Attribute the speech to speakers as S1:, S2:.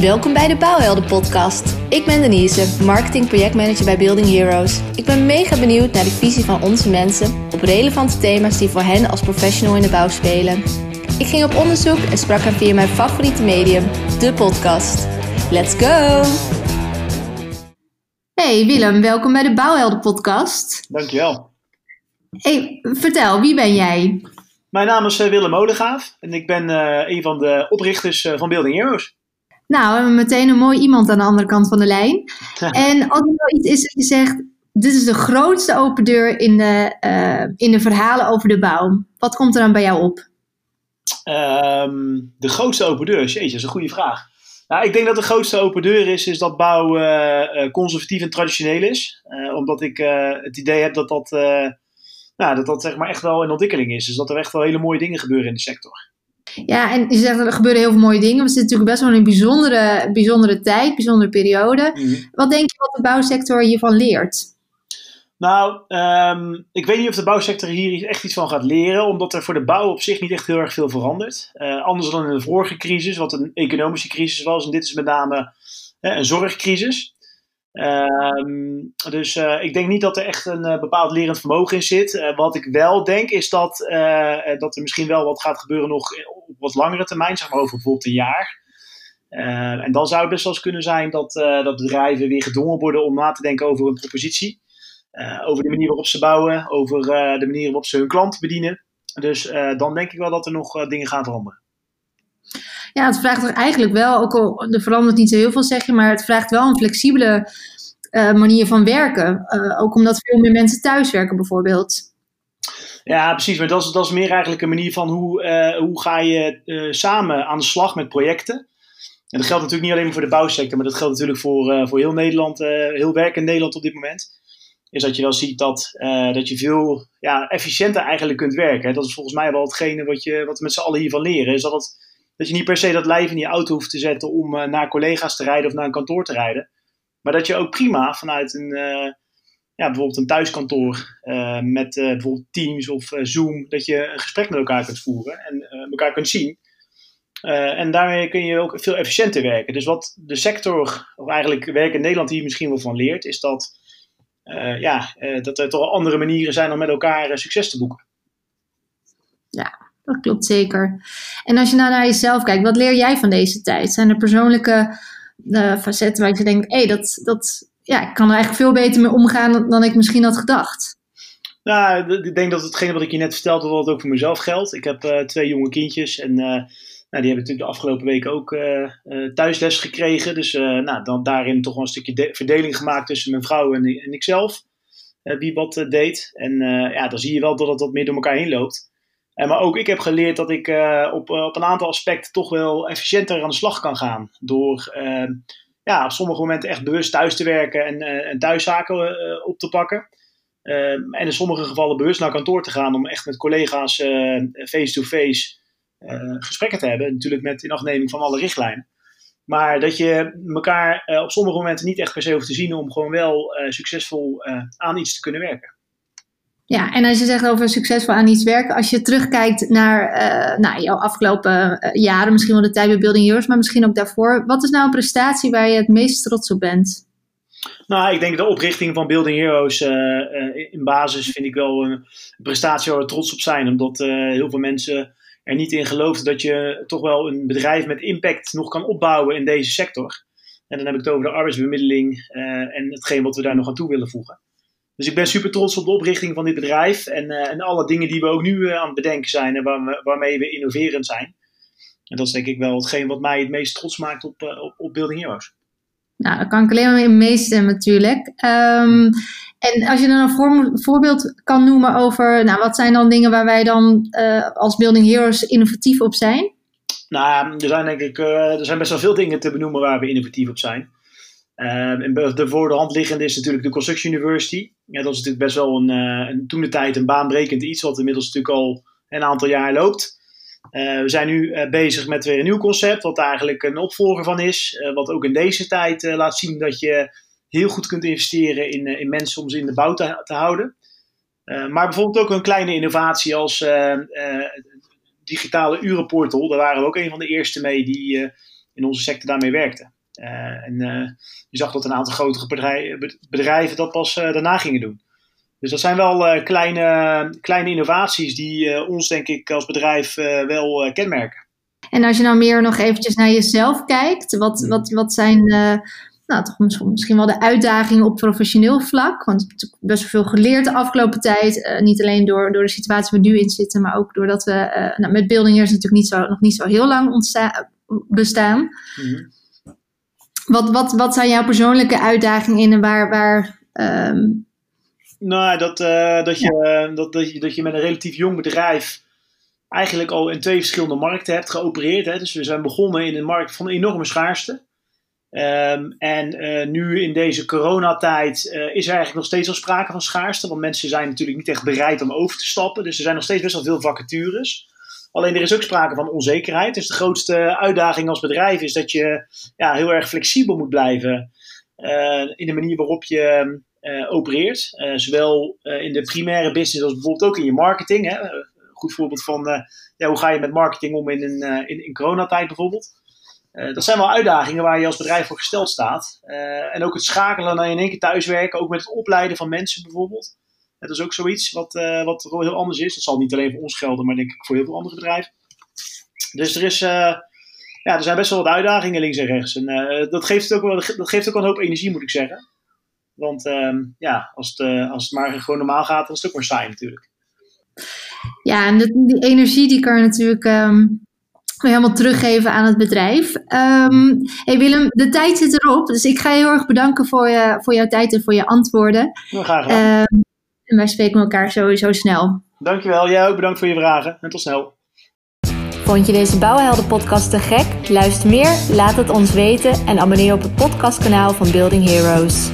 S1: Welkom bij de Bouwhelden podcast. Ik ben Denise, marketing projectmanager bij Building Heroes. Ik ben mega benieuwd naar de visie van onze mensen op relevante thema's die voor hen als professional in de bouw spelen. Ik ging op onderzoek en sprak hen via mijn favoriete medium, de podcast. Let's go! Hey Willem, welkom bij de Bouwhelden podcast.
S2: Dankjewel.
S1: Hey, vertel, wie ben jij?
S2: Mijn naam is eh, Willem Molengaaf en ik ben uh, een van de oprichters uh, van Building Heroes.
S1: Nou, we hebben meteen een mooi iemand aan de andere kant van de lijn. en als er nou iets is dat je zegt, dit is de grootste open deur in de, uh, in de verhalen over de bouw. Wat komt er dan bij jou op?
S2: Um, de grootste open deur? Jeetje, dat is een goede vraag. Nou, ik denk dat de grootste open deur is, is dat bouw uh, conservatief en traditioneel is. Uh, omdat ik het idee heb dat dat, nou, dat, dat zeg maar echt wel in ontwikkeling is. Dus dat er echt wel hele mooie dingen gebeuren in de sector.
S1: Ja, en je zegt er gebeuren heel veel mooie dingen. We zitten natuurlijk best wel in een bijzondere, bijzondere tijd, bijzondere periode. Mm -hmm. Wat denk je wat de bouwsector hiervan leert?
S2: Nou, um, ik weet niet of de bouwsector hier echt iets van gaat leren, omdat er voor de bouw op zich niet echt heel erg veel verandert. Uh, anders dan in de vorige crisis, wat een economische crisis was. En dit is met name uh, een zorgcrisis. Um, dus uh, ik denk niet dat er echt een uh, bepaald lerend vermogen in zit. Uh, wat ik wel denk is dat, dat er misschien wel wat gaat gebeuren nog op wat langere termijn, zeg maar over bijvoorbeeld een jaar. en dan zou het best wel eens kunnen zijn dat, dat bedrijven weer gedwongen worden om na te denken over hun propositie. over de manier waarop ze bouwen, over de manier waarop ze hun klant bedienen. Dus dan denk ik wel dat er nog dingen gaan veranderen.
S1: Ja, het vraagt er eigenlijk wel, ook al er verandert niet zo heel veel zeg je, maar het vraagt wel een flexibele uh, manier van werken. Uh, ook omdat veel meer mensen thuiswerken bijvoorbeeld.
S2: Ja, precies. Maar dat is, dat is meer eigenlijk een manier van hoe, uh, hoe ga je samen aan de slag met projecten. En dat geldt natuurlijk niet alleen voor de bouwsector, maar dat geldt natuurlijk voor, voor heel Nederland, heel werk in Nederland op dit moment. Is dat je wel ziet dat, dat je veel ja, efficiënter eigenlijk kunt werken. Dat is volgens mij wel hetgene wat, je, wat we met z'n allen hiervan leren. Is dat het dat je niet per se dat lijf in je auto hoeft te zetten om uh, naar collega's te rijden of naar een kantoor te rijden. Maar dat je ook prima vanuit een, uh, ja, bijvoorbeeld een thuiskantoor uh, met bijvoorbeeld Teams of Zoom, dat je een gesprek met elkaar kunt voeren en elkaar kunt zien. en daarmee kun je ook veel efficiënter werken. Dus wat de sector, of eigenlijk werk in Nederland hier misschien wel van leert, is dat, ja, dat er toch andere manieren zijn om met elkaar succes te boeken.
S1: Ja, dat klopt zeker. En als je nou naar jezelf kijkt, wat leer jij van deze tijd? Zijn er persoonlijke uh, facetten waar je denkt, hé, hey, dat, dat, ja, ik kan er eigenlijk veel beter mee omgaan dan ik misschien had gedacht?
S2: Nou, ik denk dat hetgene wat ik je net vertelde, dat het ook voor mezelf geldt. Ik heb uh, twee jonge kindjes en uh, nou, die hebben natuurlijk de afgelopen weken ook thuisles gekregen. Dus nou, dan daarin toch wel een stukje verdeling gemaakt tussen mijn vrouw en, en ikzelf. wie wat deed. En ja, dan zie je wel dat het wat meer door elkaar heen loopt. Uh, maar ook ik heb geleerd dat ik uh, op, uh, op een aantal aspecten toch wel efficiënter aan de slag kan gaan. Door ja, op sommige momenten echt bewust thuis te werken en, en thuiszaken op te pakken. En in sommige gevallen bewust naar kantoor te gaan om echt met collega's face-to-face gesprekken te hebben. Natuurlijk met inachtneming van alle richtlijnen. Maar dat je elkaar op sommige momenten niet echt per se hoeft te zien om gewoon wel succesvol aan iets te kunnen werken.
S1: Ja, en als je zegt over succesvol aan iets werken, als je terugkijkt naar uh, jouw afgelopen uh, jaren, misschien wel de tijd bij Building Heroes, maar misschien ook daarvoor, wat is nou een prestatie waar je het meest trots op bent?
S2: Nou, ik denk de oprichting van Building Heroes uh, in basis vind ik wel een prestatie waar we trots op zijn, omdat heel veel mensen er niet in geloofden dat je toch wel een bedrijf met impact nog kan opbouwen in deze sector. En dan heb ik het over de arbeidsbemiddeling en hetgeen wat we daar nog aan toe willen voegen. Dus ik ben super trots op de oprichting van dit bedrijf en, uh, en alle dingen die we ook nu uh, aan het bedenken zijn en waar we, waarmee we innoverend zijn. En dat is denk ik wel hetgeen wat mij het meest trots maakt op, uh, op, op Building Heroes.
S1: Nou, daar kan ik alleen maar in meestemmen natuurlijk. Um, en als je dan een voor, voorbeeld kan noemen over, nou, wat zijn dan dingen waar wij dan als Building Heroes innovatief op zijn?
S2: Nou, er zijn denk ik, er zijn best wel veel dingen te benoemen waar we innovatief op zijn. Um, en de voor de hand liggende is natuurlijk de Construction University. Ja, dat is natuurlijk best wel een, uh, een toen de tijd een baanbrekend iets, wat inmiddels natuurlijk al een aantal jaar loopt. Uh, we zijn nu uh, bezig met weer een nieuw concept, wat eigenlijk een opvolger van is. wat ook in deze tijd laat zien dat je heel goed kunt investeren in, in mensen om ze in de bouw te, te houden. maar bijvoorbeeld ook een kleine innovatie als digitale urenportal. Daar waren we ook een van de eerste mee die in onze sector daarmee werkten. En je zag dat een aantal grotere bedrijven dat pas daarna gingen doen. Dus dat zijn wel kleine, kleine innovaties die ons, denk ik, als bedrijf wel kenmerken.
S1: En als je nou meer nog eventjes naar jezelf kijkt, wat, hmm. wat, wat zijn nou, toch misschien wel de uitdagingen op professioneel vlak. Want ik heb best wel veel geleerd de afgelopen tijd. Uh, niet alleen door, door de situatie waar we nu in zitten, maar ook doordat we uh, nou, met Building Years natuurlijk niet zo, nog niet zo heel lang bestaan. Mhm. Wat, wat, wat zijn jouw persoonlijke uitdagingen in en waar. waar um...
S2: Nou, dat, uh, dat, je, dat, dat, je, dat je met een relatief jong bedrijf eigenlijk al in twee verschillende markten hebt geopereerd. Hè. Dus we zijn begonnen in een markt van enorme schaarste. Um, en uh, nu in deze coronatijd uh, is er eigenlijk nog steeds wel sprake van schaarste. Want mensen zijn natuurlijk niet echt bereid om over te stappen. Dus er zijn nog steeds best wel veel vacatures. Alleen er is ook sprake van onzekerheid. Dus de grootste uitdaging als bedrijf is dat je ja, heel erg flexibel moet blijven uh, in de manier waarop je opereert. zowel in de primaire business als bijvoorbeeld ook in je marketing. Hè. Goed voorbeeld van ja, hoe ga je met marketing om in, een, in, in coronatijd bijvoorbeeld. Dat zijn wel uitdagingen waar je als bedrijf voor gesteld staat. En ook het schakelen naar in één keer thuiswerken, ook met het opleiden van mensen bijvoorbeeld. Dat is ook zoiets wat, uh, wat heel anders is. Dat zal niet alleen voor ons gelden, maar denk ik voor heel veel andere bedrijven. Dus er, is, ja, er zijn best wel wat uitdagingen links en rechts. En dat, geeft ook wel, dat geeft ook wel een hoop energie, moet ik zeggen. Want ehm, ja, als het, als het maar gewoon normaal gaat, dan is het ook maar saai natuurlijk.
S1: Ja, en die energie die kan je natuurlijk um, helemaal teruggeven aan het bedrijf. Um, hey Willem, de tijd zit erop. Dus ik ga je heel erg bedanken voor, je, voor jouw tijd en voor je antwoorden.
S2: Graag gedaan.
S1: Um, en wij spreken elkaar sowieso snel.
S2: Dankjewel. Jij ook bedankt voor je vragen. En tot snel.
S1: Vond je deze Bouwhelden podcast te gek? Luister meer, laat het ons weten en abonneer op het podcastkanaal van Building Heroes.